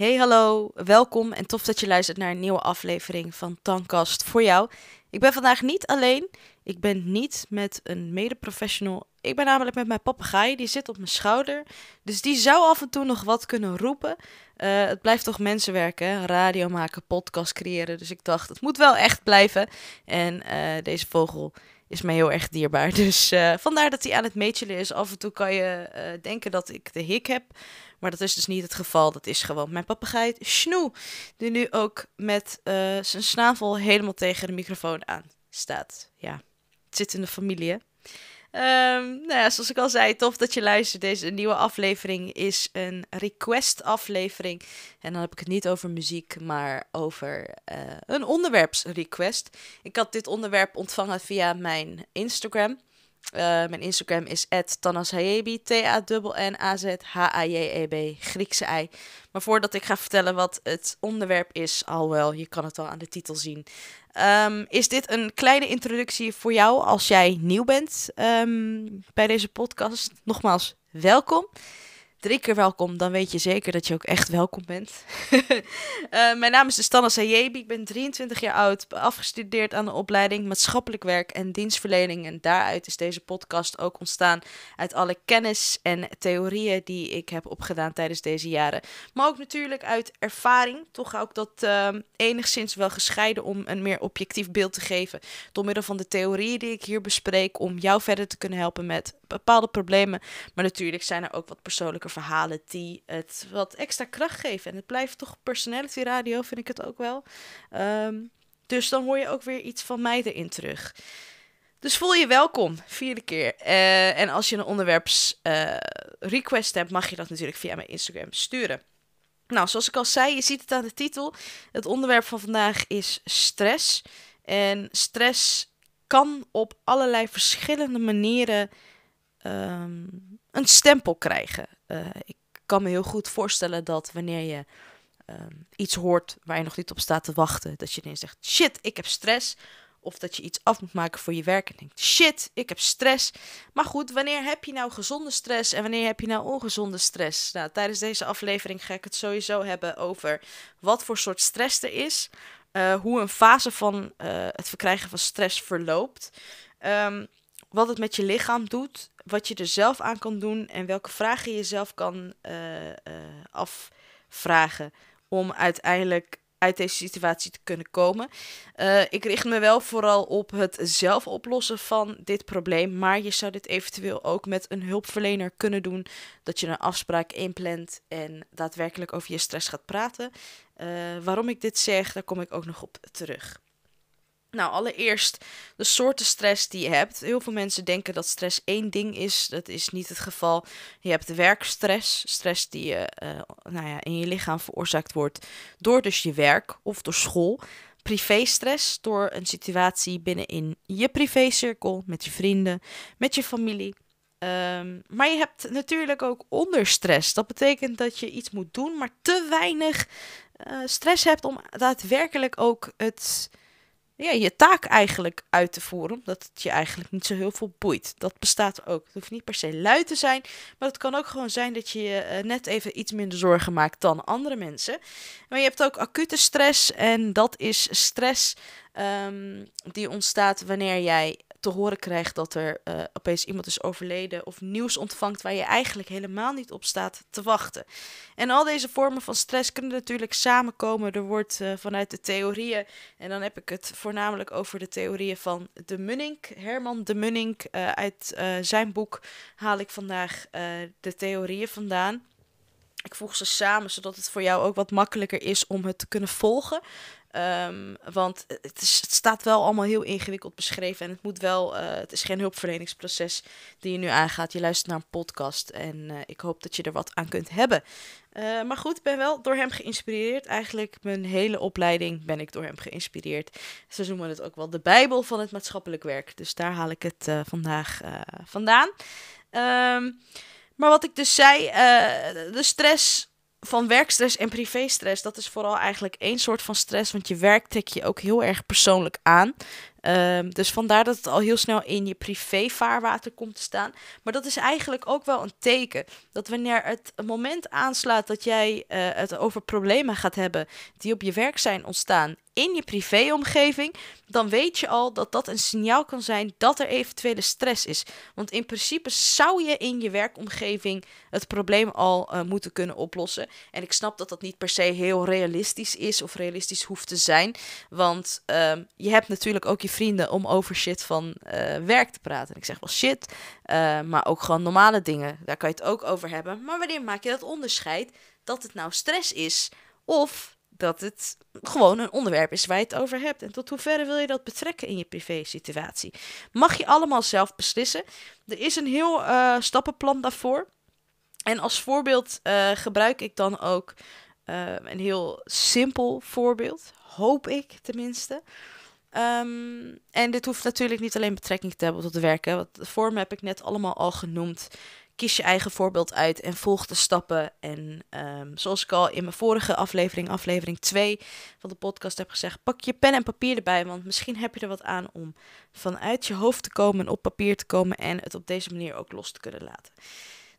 Hey hallo, welkom en tof dat je luistert naar een nieuwe aflevering van Tankast voor jou. Ik ben vandaag niet alleen, ik ben niet met een mede-professional. Ik ben namelijk met mijn papegaai, die zit op mijn schouder. Dus die zou af en toe nog wat kunnen roepen. Uh, het blijft toch mensenwerk, hè? radio maken, podcast creëren. Dus ik dacht, het moet wel echt blijven. En uh, deze vogel is mij heel erg dierbaar. Dus uh, vandaar dat hij aan het meetjelen is. Af en toe kan je denken dat ik de hik heb. Maar dat is dus niet het geval. Dat is gewoon mijn papegaai Snoe. Die nu ook met uh, zijn snavel helemaal tegen de microfoon aan staat. Ja, het zit in de familie. Um, nou ja, zoals ik al zei, tof dat je luistert. Deze nieuwe aflevering is een request aflevering. En dan heb ik het niet over muziek, maar over uh, een onderwerpsrequest. Ik had dit onderwerp ontvangen via mijn Instagram. Uh, mijn Instagram is @tanashayebi, T-A-N-N-A-Z-H-A-J-E-B, Griekse ei. Maar voordat ik ga vertellen wat het onderwerp is, al wel, je kan het al aan de titel zien. Um, is dit een kleine introductie voor jou als jij nieuw bent um, bij deze podcast? Nogmaals, welkom drie keer welkom, dan weet je zeker dat je ook echt welkom bent. uh, mijn naam is de Stanna Sayebi, ik ben 23 jaar oud, afgestudeerd aan de opleiding maatschappelijk werk en dienstverlening. En daaruit is deze podcast ook ontstaan uit alle kennis en theorieën die ik heb opgedaan tijdens deze jaren. Maar ook natuurlijk uit ervaring, toch ook dat uh, enigszins wel gescheiden om een meer objectief beeld te geven. Door middel van de theorieën die ik hier bespreek, om jou verder te kunnen helpen met bepaalde problemen. Maar natuurlijk zijn er ook wat persoonlijke verhalen die het wat extra kracht geven. En het blijft toch personality radio, vind ik het ook wel. Um, dus dan hoor je ook weer iets van mij erin terug. Dus voel je welkom, vierde keer. Uh, en als je een onderwerps uh, request hebt, mag je dat natuurlijk via mijn Instagram sturen. Nou, zoals ik al zei, je ziet het aan de titel. Het onderwerp van vandaag is stress. En stress kan op allerlei verschillende manieren um, een stempel krijgen. Uh, ik kan me heel goed voorstellen dat wanneer je um, iets hoort waar je nog niet op staat te wachten, dat je ineens zegt: shit, ik heb stress. Of dat je iets af moet maken voor je werk en denkt: shit, ik heb stress. Maar goed, wanneer heb je nou gezonde stress en wanneer heb je nou ongezonde stress? Nou, tijdens deze aflevering ga ik het sowieso hebben over wat voor soort stress er is. Uh, hoe een fase van uh, het verkrijgen van stress verloopt. Um, wat het met je lichaam doet, wat je er zelf aan kan doen en welke vragen je zelf kan uh, uh, afvragen om uiteindelijk uit deze situatie te kunnen komen. Uh, ik richt me wel vooral op het zelf oplossen van dit probleem, maar je zou dit eventueel ook met een hulpverlener kunnen doen, dat je een afspraak inplant en daadwerkelijk over je stress gaat praten. waarom ik dit zeg, daar kom ik ook nog op terug. Nou, allereerst de soorten stress die je hebt. Heel veel mensen denken dat stress één ding is. Dat is niet het geval. Je hebt werkstress, stress die je, uh, nou ja, in je lichaam veroorzaakt wordt door dus je werk of door school. Privéstress door een situatie binnenin je privécirkel, met je vrienden, met je familie. Um, maar je hebt natuurlijk ook onderstress. Dat betekent dat je iets moet doen, maar te weinig uh, stress hebt om daadwerkelijk ook het ja, je taak eigenlijk uit te voeren. Omdat het je eigenlijk niet zo heel veel boeit. Dat bestaat ook. Het hoeft niet per se lui te zijn. Maar het kan ook gewoon zijn dat je je uh, net even iets minder zorgen maakt dan andere mensen. Maar je hebt ook acute stress. En dat is stress um, die ontstaat wanneer jij te horen krijgt dat er uh, opeens iemand is overleden of nieuws ontvangt waar je eigenlijk helemaal niet op staat te wachten. En al deze vormen van stress kunnen natuurlijk samenkomen. Er wordt uh, vanuit de theorieën, en dan heb ik het voornamelijk over de theorieën van de Munnik, Herman de Munnik. Uh, uit zijn boek haal ik vandaag de theorieën vandaan. Ik voeg ze samen zodat het voor jou ook wat makkelijker is om het te kunnen volgen. Um, want het, staat wel allemaal heel ingewikkeld beschreven. En het moet wel. Uh, het is geen hulpverleningsproces die je nu aangaat. Je luistert naar een podcast. En uh, ik hoop dat je er wat aan kunt hebben. Uh, maar goed, ik ben wel door hem geïnspireerd. Eigenlijk mijn hele opleiding ben ik door hem geïnspireerd. Ze noemen het ook wel de Bijbel van het maatschappelijk werk. Dus daar haal ik het vandaag vandaan. Um, maar wat ik dus zei, de stress van werkstress en privéstress, dat is vooral eigenlijk één soort van stress. Want je werk trek je ook heel erg persoonlijk aan. Ehm, dus vandaar dat het al heel snel in je privé-vaarwater komt te staan. Maar dat is eigenlijk ook wel een teken dat wanneer het moment aanslaat dat jij uh, het over problemen gaat hebben die op je werk zijn ontstaan in je privéomgeving, dan weet je al dat dat een signaal kan zijn dat er eventuele stress is. Want in principe zou je in je werkomgeving het probleem al uh, moeten kunnen oplossen. En ik snap dat dat niet per se heel realistisch is of realistisch hoeft te zijn. Want uh, je hebt natuurlijk ook je vrienden om over shit van uh, werk te praten. En ik zeg wel shit, uh, maar ook gewoon normale dingen. Daar kan je het ook over hebben. Maar wanneer maak je dat onderscheid dat het nou stress is of dat het gewoon een onderwerp is waar je het over hebt. En tot hoeverre wil je dat betrekken in je privé situatie? Mag je allemaal zelf beslissen. Er is een heel uh, stappenplan daarvoor. En als voorbeeld gebruik ik dan ook een heel simpel voorbeeld. Hoop ik tenminste. Um, en dit hoeft natuurlijk niet alleen betrekking te hebben tot het werken. Want de vorm heb ik net allemaal al genoemd kies je eigen voorbeeld uit en volg de stappen. En um, zoals ik al in mijn vorige aflevering, aflevering 2 van de podcast heb gezegd, pak je pen en papier erbij, want misschien heb je er wat aan om vanuit je hoofd te komen, op papier te komen en het op deze manier ook los te kunnen laten.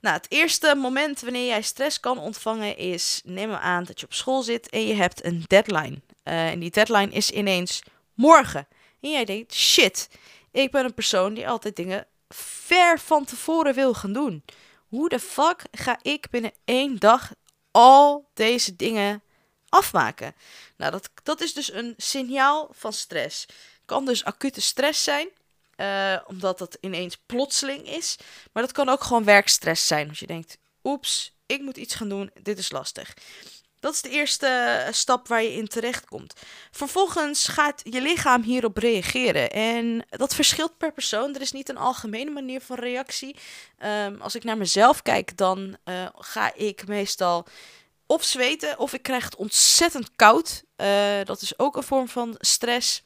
Nou, het eerste moment wanneer jij stress kan ontvangen is, neem aan dat je op school zit en je hebt een deadline. Uh, en die deadline is ineens morgen. En jij denkt, shit, ik ben een persoon die altijd dingen ver van tevoren wil gaan doen. Hoe de fuck ga ik binnen één dag al deze dingen afmaken? Nou, dat, dat is dus een signaal van stress. Kan dus acute stress zijn, uh, omdat het ineens plotseling is. Maar dat kan ook gewoon werkstress zijn. Als je denkt, oeps, ik moet iets gaan doen, dit is lastig. Dat is de eerste eh, stap waar je in terecht komt. Vervolgens gaat je lichaam hierop reageren. En dat verschilt per persoon. Er is niet een algemene manier van reactie. Um, als ik naar mezelf kijk, dan uh, ga ik meestal of zweten of ik krijg het ontzettend koud. Uh, dat is ook een vorm van stress.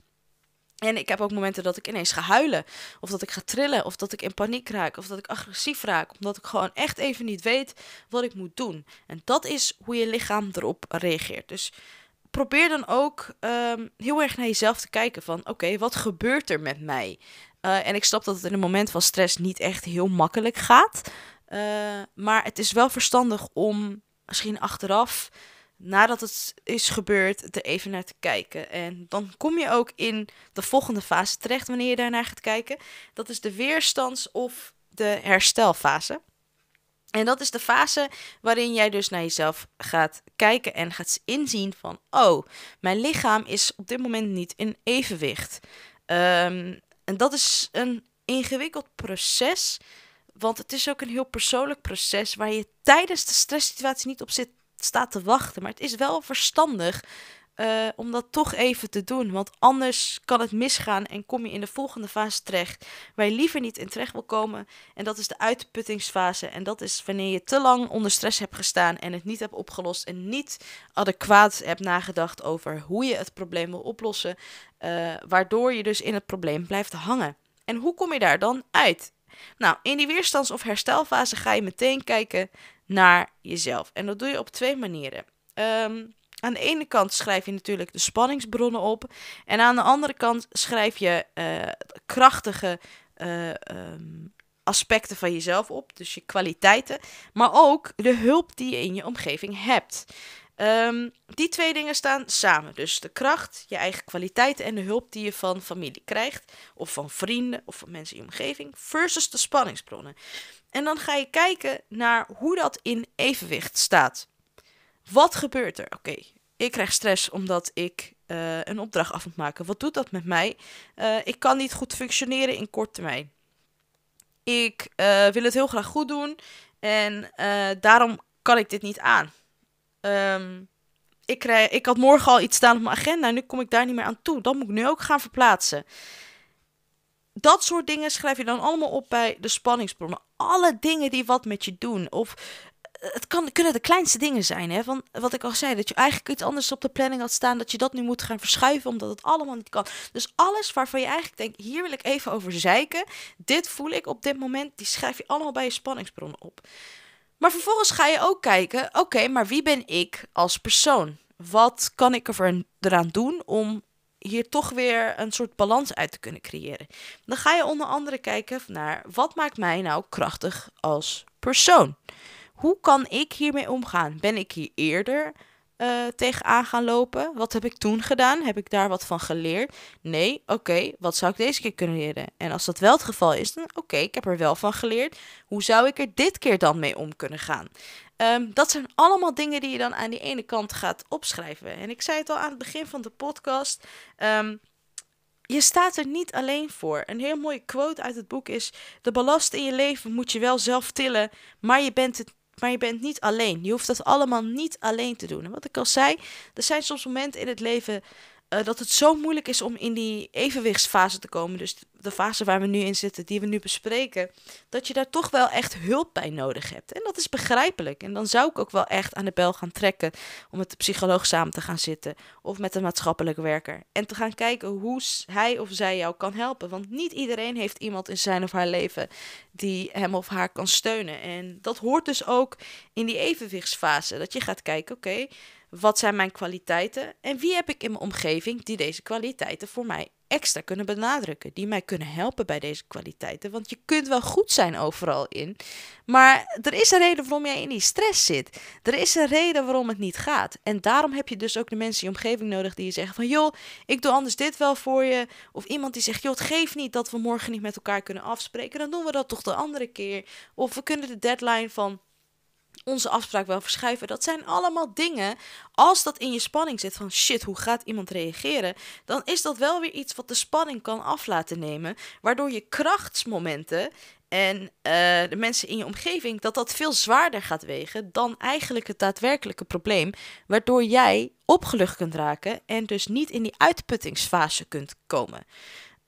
En ik heb ook momenten dat ik ineens ga huilen. Of dat ik ga trillen. Of dat ik in paniek raak. Of dat ik agressief raak. Omdat ik gewoon echt even niet weet wat ik moet doen. En dat is hoe je lichaam erop reageert. Dus probeer dan ook um, heel erg naar jezelf te kijken. Van oké, wat gebeurt er met mij? Uh, en ik snap dat het in een moment van stress niet echt heel makkelijk gaat. Uh, maar het is wel verstandig om misschien achteraf nadat het is gebeurd, er even naar te kijken. En dan kom je ook in de volgende fase terecht wanneer je daarnaar gaat kijken. Dat is de weerstands- of de herstelfase. En dat is de fase waarin jij dus naar jezelf gaat kijken en gaat inzien van, oh, mijn lichaam is op dit moment niet in evenwicht. Um, en dat is een ingewikkeld proces, want het is ook een heel persoonlijk proces waar je tijdens de stresssituatie niet op zit staat te wachten. Maar het is wel verstandig uh, om dat toch even te doen. Want anders kan het misgaan en kom je in de volgende fase terecht. Waar je liever niet in terecht wil komen. En dat is de uitputtingsfase. En dat is wanneer je te lang onder stress hebt gestaan en het niet hebt opgelost. En niet adequaat hebt nagedacht over hoe je het probleem wil oplossen. Uh, waardoor je dus in het probleem blijft hangen. En hoe kom je daar dan uit? Nou, in die weerstands- of herstelfase ga je meteen kijken naar jezelf. En dat doe je op twee manieren. Um, aan de ene kant schrijf je natuurlijk de spanningsbronnen op. En aan de andere kant schrijf je uh, krachtige uh, um, aspecten van jezelf op. Dus je kwaliteiten. Maar ook de hulp die je in je omgeving hebt. Um, die twee dingen staan samen. Dus de kracht, je eigen kwaliteiten en de hulp die je van familie krijgt. Of van vrienden of van mensen in je omgeving. Versus de spanningsbronnen. En dan ga je kijken naar hoe dat in evenwicht staat. Wat gebeurt er? Oké, ik krijg stress omdat ik uh, een opdracht af moet maken. Wat doet dat met mij? Uh, ik kan niet goed functioneren in kort termijn. Ik uh, wil het heel graag goed doen en daarom kan ik dit niet aan. Um, ik, krijg, ik had morgen al iets staan op mijn agenda en nu kom ik daar niet meer aan toe. Dan moet ik nu ook gaan verplaatsen dat soort dingen schrijf je dan allemaal op bij de spanningsbronnen. Alle dingen die wat met je doen. Of eh, het kan, kunnen de kleinste dingen zijn. Hè? Van wat ik al zei, dat je eigenlijk iets anders op de planning had staan. Dat je dat nu moet gaan verschuiven, omdat het allemaal niet kan. Dus alles waarvan je eigenlijk denkt, hier wil ik even over zeiken. Dit voel ik op dit moment. Die schrijf je allemaal bij je spanningsbronnen op. Maar vervolgens ga je ook kijken, oké, maar wie ben ik als persoon? Wat kan ik er eraan doen om hier toch weer een soort balans uit te kunnen creëren. Dan ga je onder andere kijken naar wat maakt mij nou krachtig als persoon. Hoe kan ik hiermee omgaan? Ben ik hier eerder uh, tegenaan gaan lopen? Wat heb ik toen gedaan? Heb ik daar wat van geleerd? Nee, oké, wat zou ik deze keer kunnen leren? En als dat wel het geval is, dan oké, ik heb er wel van geleerd. Hoe zou ik er dit keer dan mee om kunnen gaan? Um, dat zijn allemaal dingen die je dan aan die ene kant gaat opschrijven. En ik zei het al aan het begin van de podcast. Um, je staat er niet alleen voor. Een heel mooie quote uit het boek is: De ballast in je leven moet je wel zelf tillen, maar je bent het maar je bent niet alleen. Je hoeft dat allemaal niet alleen te doen. En wat ik al zei, er zijn soms momenten in het leven uh, dat het zo moeilijk is om in die evenwichtsfase te komen. Dus de fase waar we nu in zitten, die we nu bespreken. Dat je daar toch wel echt hulp bij nodig hebt. En dat is begrijpelijk. En dan zou ik ook wel echt aan de bel gaan trekken om met de psycholoog samen te gaan zitten. Of met een maatschappelijk werker. En te gaan kijken hoe hij of zij jou kan helpen. Want niet iedereen heeft iemand in zijn of haar leven die hem of haar kan steunen. En dat hoort dus ook in die evenwichtsfase. Dat je gaat kijken, oké. Wat zijn mijn kwaliteiten en wie heb ik in mijn omgeving die deze kwaliteiten voor mij extra kunnen benadrukken, die mij kunnen helpen bij deze kwaliteiten. Want je kunt wel goed zijn overal in, maar er is een reden waarom jij in die stress zit. Er is een reden waarom het niet gaat. En daarom heb je dus ook de mensen in je omgeving nodig die je zeggen van joh, ik doe anders dit wel voor je. Of iemand die zegt joh, het geeft niet dat we morgen niet met elkaar kunnen afspreken, dan doen we dat toch de andere keer. Of we kunnen de deadline van onze afspraak wel verschuiven. Dat zijn allemaal dingen. Als dat in je spanning zit van shit, hoe gaat iemand reageren? Dan is dat wel weer iets wat de spanning kan af laten nemen. Waardoor je krachtsmomenten en uh, de mensen in je omgeving, dat dat veel zwaarder gaat wegen dan eigenlijk het daadwerkelijke probleem. Waardoor jij opgelucht kunt raken en dus niet in die uitputtingsfase kunt komen.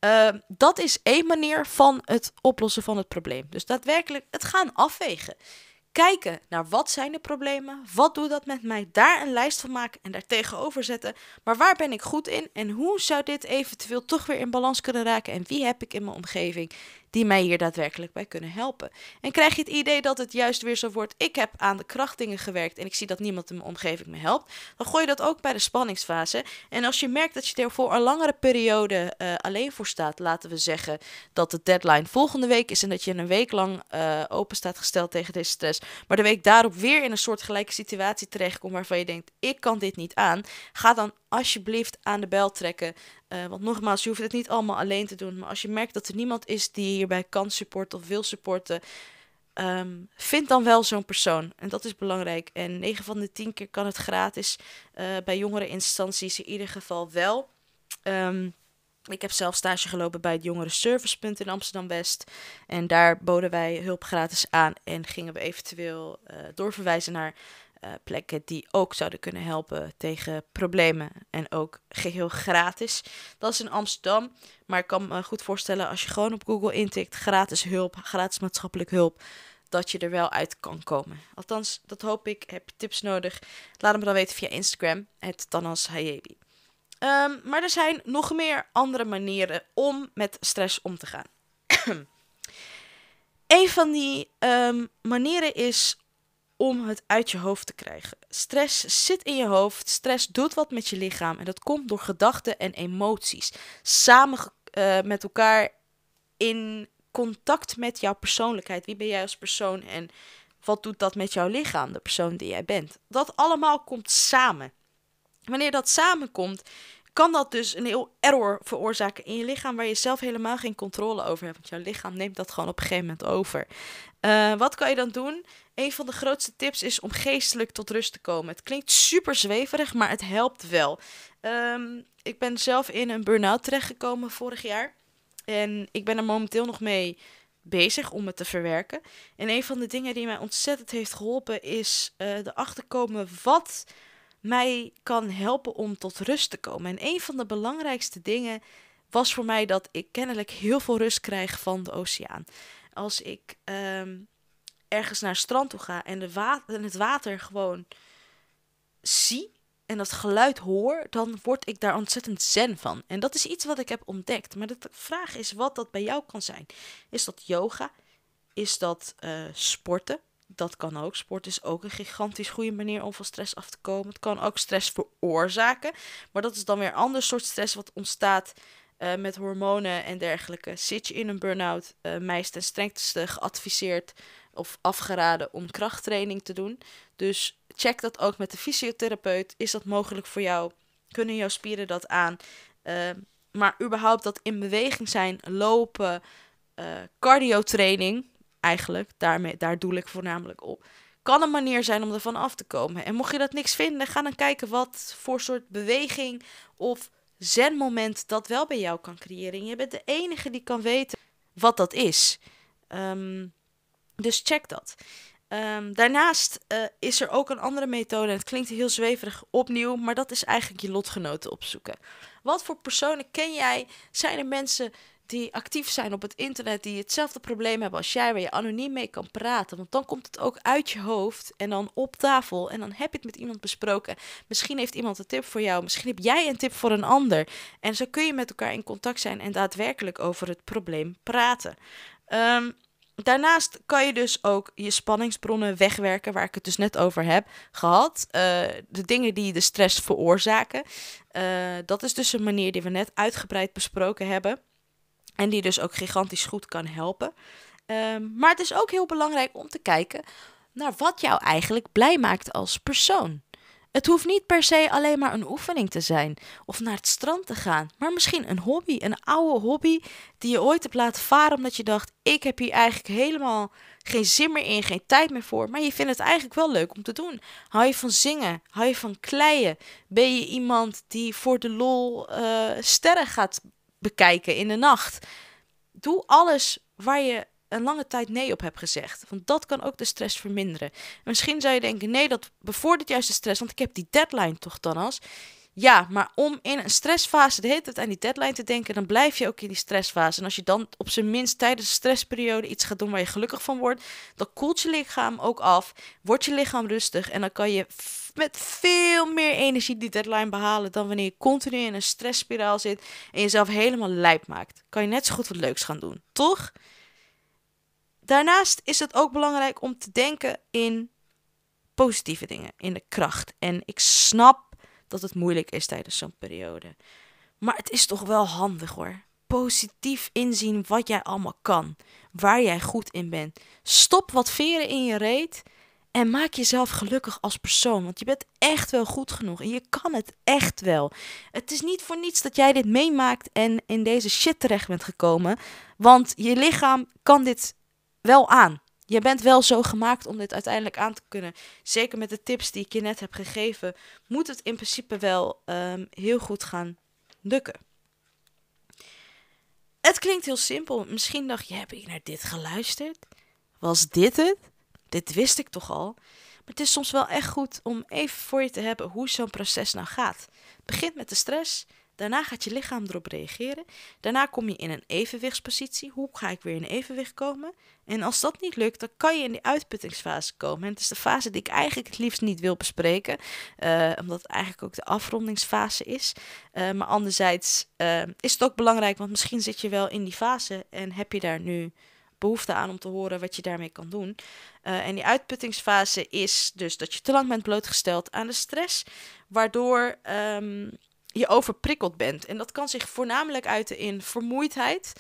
Uh, dat is één manier van het oplossen van het probleem. Dus daadwerkelijk het gaan afwegen kijken naar wat zijn de problemen, wat doet dat met mij, daar een lijst van maken en daar tegenover zetten. Maar waar ben ik goed in en hoe zou dit eventueel toch weer in balans kunnen raken en wie heb ik in mijn omgeving die mij hier daadwerkelijk bij kunnen helpen. En krijg je het idee dat het juist weer zo wordt: ik heb aan de krachtdingen gewerkt en ik zie dat niemand in mijn omgeving me helpt, dan gooi je dat ook bij de spanningsfase. En als je merkt dat je er voor een langere periode uh, alleen voor staat, laten we zeggen dat de deadline volgende week is en dat je een week lang uh, open staat gesteld tegen deze stress, maar de week daarop weer in een soort gelijke situatie terechtkomt waarvan je denkt: ik kan dit niet aan, ga dan alsjeblieft aan de bel trekken. Uh, want nogmaals, je hoeft het niet allemaal alleen te doen. Maar als je merkt dat er niemand is die hierbij kan supporten of wil supporten, um, vind dan wel zo'n persoon. En dat is belangrijk. En 9 van de 10 keer kan het gratis. Uh, bij jongere instanties in ieder geval wel. Um, ik heb zelf stage gelopen bij het Jongere Servicepunt in Amsterdam West. En daar boden wij hulp gratis aan en gingen we eventueel uh, doorverwijzen naar uh, plekken die ook zouden kunnen helpen tegen problemen. En ook geheel gratis. Dat is in Amsterdam. Maar ik kan me goed voorstellen als je gewoon op Google intikt gratis hulp, gratis maatschappelijk hulp. Dat je er wel uit kan komen. Althans, dat hoop ik. Heb je tips nodig? Laat me dan weten via Instagram. Het Tanas Hayebi. Um, maar er zijn nog meer andere manieren om met stress om te gaan. een van die um, manieren is om het uit je hoofd te krijgen. Stress zit in je hoofd, stress doet wat met je lichaam en dat komt door gedachten en emoties. Samen uh, met elkaar in contact met jouw persoonlijkheid. Wie ben jij als persoon en wat doet dat met jouw lichaam, de persoon die jij bent? Dat allemaal komt samen. Wanneer dat samenkomt, kan dat dus een heel error veroorzaken in je lichaam waar je zelf helemaal geen controle over hebt. Want jouw lichaam neemt dat gewoon op een gegeven moment over. Uh, wat kan je dan doen? Een van de grootste tips is om geestelijk tot rust te komen. Het klinkt super zweverig, maar het helpt wel. Um, ik ben zelf in een burn-out terechtgekomen vorig jaar. En ik ben er momenteel nog mee bezig om het te verwerken. En een van de dingen die mij ontzettend heeft geholpen is uh, erachter komen wat mij kan helpen om tot rust te komen. En een van de belangrijkste dingen was voor mij dat ik kennelijk heel veel rust krijg van de oceaan. Als ik um, ergens naar het strand toe ga en, de water, en het water gewoon zie en dat geluid hoor, dan word ik daar ontzettend zen van. En dat is iets wat ik heb ontdekt. Maar de vraag is wat dat bij jou kan zijn. Is dat yoga? Is dat uh, sporten? Dat kan ook. Sport is ook een gigantisch goede manier om van stress af te komen. Het kan ook stress veroorzaken. Maar dat is dan weer een ander soort stress wat ontstaat uh, met hormonen en dergelijke. Zit je in een burn-out, uh, mij is strengste geadviseerd of afgeraden om krachttraining te doen. Dus check dat ook met de fysiotherapeut. Is dat mogelijk voor jou? Kunnen jouw spieren dat aan? Uh, maar überhaupt dat in beweging zijn, lopen, cardio training, eigenlijk, daarmee, daar doe ik voornamelijk op. Kan een manier zijn om ervan af te komen. En mocht je dat niks vinden, ga dan kijken wat voor soort beweging of zen-moment dat wel bij jou kan creëren. je bent de enige die kan weten wat dat is. Um, dus check dat. Um, daarnaast uh, is er ook een andere methode. En het klinkt heel zweverig opnieuw, maar dat is eigenlijk je lotgenoten opzoeken. Wat voor personen ken jij? Zijn er mensen die actief zijn op het internet, die hetzelfde probleem hebben als jij, waar je anoniem mee kan praten. Want dan komt het ook uit je hoofd en dan op tafel en dan heb je het met iemand besproken. Misschien heeft iemand een tip voor jou, misschien heb jij een tip voor een ander. En zo kun je met elkaar in contact zijn en daadwerkelijk over het probleem praten. Um, Daarnaast kan je dus ook je spanningsbronnen wegwerken, waar ik het dus net over heb gehad. Uh, de dingen die de stress veroorzaken. Uh, dat is dus een manier die we net uitgebreid besproken hebben. En die dus ook gigantisch goed kan helpen. Um, maar het is ook heel belangrijk om te kijken naar wat jou eigenlijk blij maakt als persoon. Het hoeft niet per se alleen maar een oefening te zijn of naar het strand te gaan, maar misschien een hobby, een oude hobby die je ooit hebt laten varen omdat je dacht: ik heb hier eigenlijk helemaal geen zin meer in, geen tijd meer voor, maar je vindt het eigenlijk wel leuk om te doen. Hou je van zingen? Hou je van kleien? Ben je iemand die voor de lol uh, sterren gaat bekijken in de nacht? Doe alles waar je een lange tijd nee op hebt gezegd. Want dat kan ook de stress verminderen. misschien zou je denken, nee, dat bevordert juist de stress, want ik heb die deadline toch dan als. Ja, maar om in een stressfase de hele tijd aan die deadline te denken, dan blijf je ook in die stressfase. En als je dan op zijn minst tijdens de stressperiode iets gaat doen waar je gelukkig van wordt, dan koelt je lichaam ook af, wordt je lichaam rustig en dan kan je met veel meer energie die deadline behalen dan wanneer je continu in een stressspiraal zit en jezelf helemaal lijp maakt. Kan je net zo goed wat leuks gaan doen, toch? Daarnaast is het ook belangrijk om te denken in positieve dingen, in de kracht. En ik snap dat het moeilijk is tijdens zo'n periode. Maar het is toch wel handig hoor. Positief inzien wat jij allemaal kan, waar jij goed in bent. Stop wat veren in je reet en maak jezelf gelukkig als persoon. Want je bent echt wel goed genoeg en je kan het echt wel. Het is niet voor niets dat jij dit meemaakt en in deze shit terecht bent gekomen. Want je lichaam kan dit wel aan. Je bent wel zo gemaakt om dit uiteindelijk aan te kunnen. Zeker met de tips die ik je net heb gegeven, moet het in principe wel ehm, heel goed gaan lukken. Het klinkt heel simpel. Misschien dacht je, heb ik naar dit geluisterd? Was dit het? Dit wist ik toch al? Maar het is soms wel echt goed om even voor je te hebben hoe zo'n proces nou gaat. Begint met de stress. Daarna gaat je lichaam erop reageren. Daarna kom je in een evenwichtspositie. Hoe ga ik weer in evenwicht komen? En als dat niet lukt, dan kan je in die uitputtingsfase komen. En het is de fase die ik eigenlijk het liefst niet wil bespreken, uh, omdat het eigenlijk ook de afrondingsfase is. Uh, maar anderzijds uh, is het ook belangrijk, want misschien zit je wel in die fase en heb je daar nu behoefte aan om te horen wat je daarmee kan doen. en die uitputtingsfase is dus dat je te lang bent blootgesteld aan de stress, waardoor um, je overprikkeld bent. En dat kan zich voornamelijk uiten in vermoeidheid,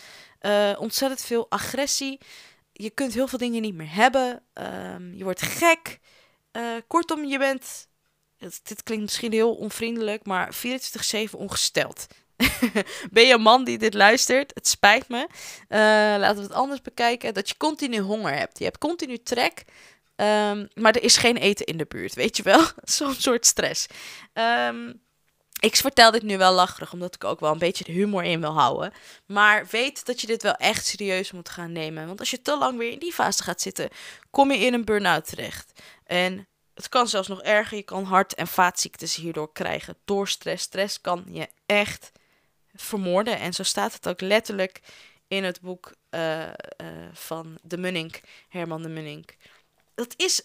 ontzettend veel agressie je kunt heel veel dingen niet meer hebben. Um, je wordt gek. Uh, kortom, je bent. Dit klinkt misschien heel onvriendelijk, maar 24-7 ongesteld. ben je een man die dit luistert? Het spijt me. Uh, laten we het anders bekijken. Dat je continu honger hebt. Je hebt continu trek. Um, maar er is geen eten in de buurt, weet je wel? Zo'n soort stress. Um, ik vertel dit nu wel lacherig, omdat ik ook wel een beetje de humor in wil houden. Maar weet dat je dit wel echt serieus moet gaan nemen. Want als je te lang weer in die fase gaat zitten, kom je in een burn-out terecht. En het kan zelfs nog erger. Je kan hart- en vaatziektes hierdoor krijgen. Door stress. Stress kan je echt vermoorden. En zo staat het ook letterlijk in het boek uh, uh, van de Munnik, Herman de Munnik. Dat is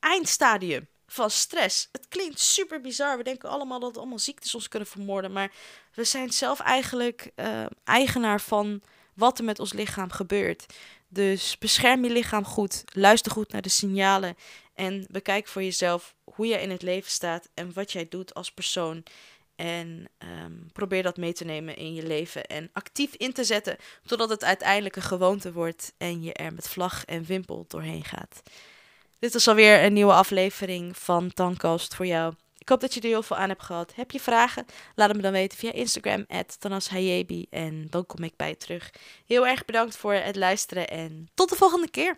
eindstadium van stress. Het klinkt super bizar. We denken allemaal dat allemaal ziektes ons kunnen vermoorden. Maar we zijn zelf eigenlijk uh, eigenaar van wat er met ons lichaam gebeurt. Dus bescherm je lichaam goed, luister goed naar de signalen en bekijk voor jezelf hoe jij in het leven staat en wat jij doet als persoon. En ehm, probeer dat mee te nemen in je leven en actief in te zetten, totdat het uiteindelijk een gewoonte wordt en je er met vlag en wimpel doorheen gaat. Dit is alweer een nieuwe aflevering van Tankast voor jou. Ik hoop dat je er heel veel aan hebt gehad. Heb je vragen? Laat het me dan weten via Instagram, @tanashayebi en dan kom ik bij je terug. Heel erg bedankt voor het luisteren en tot de volgende keer.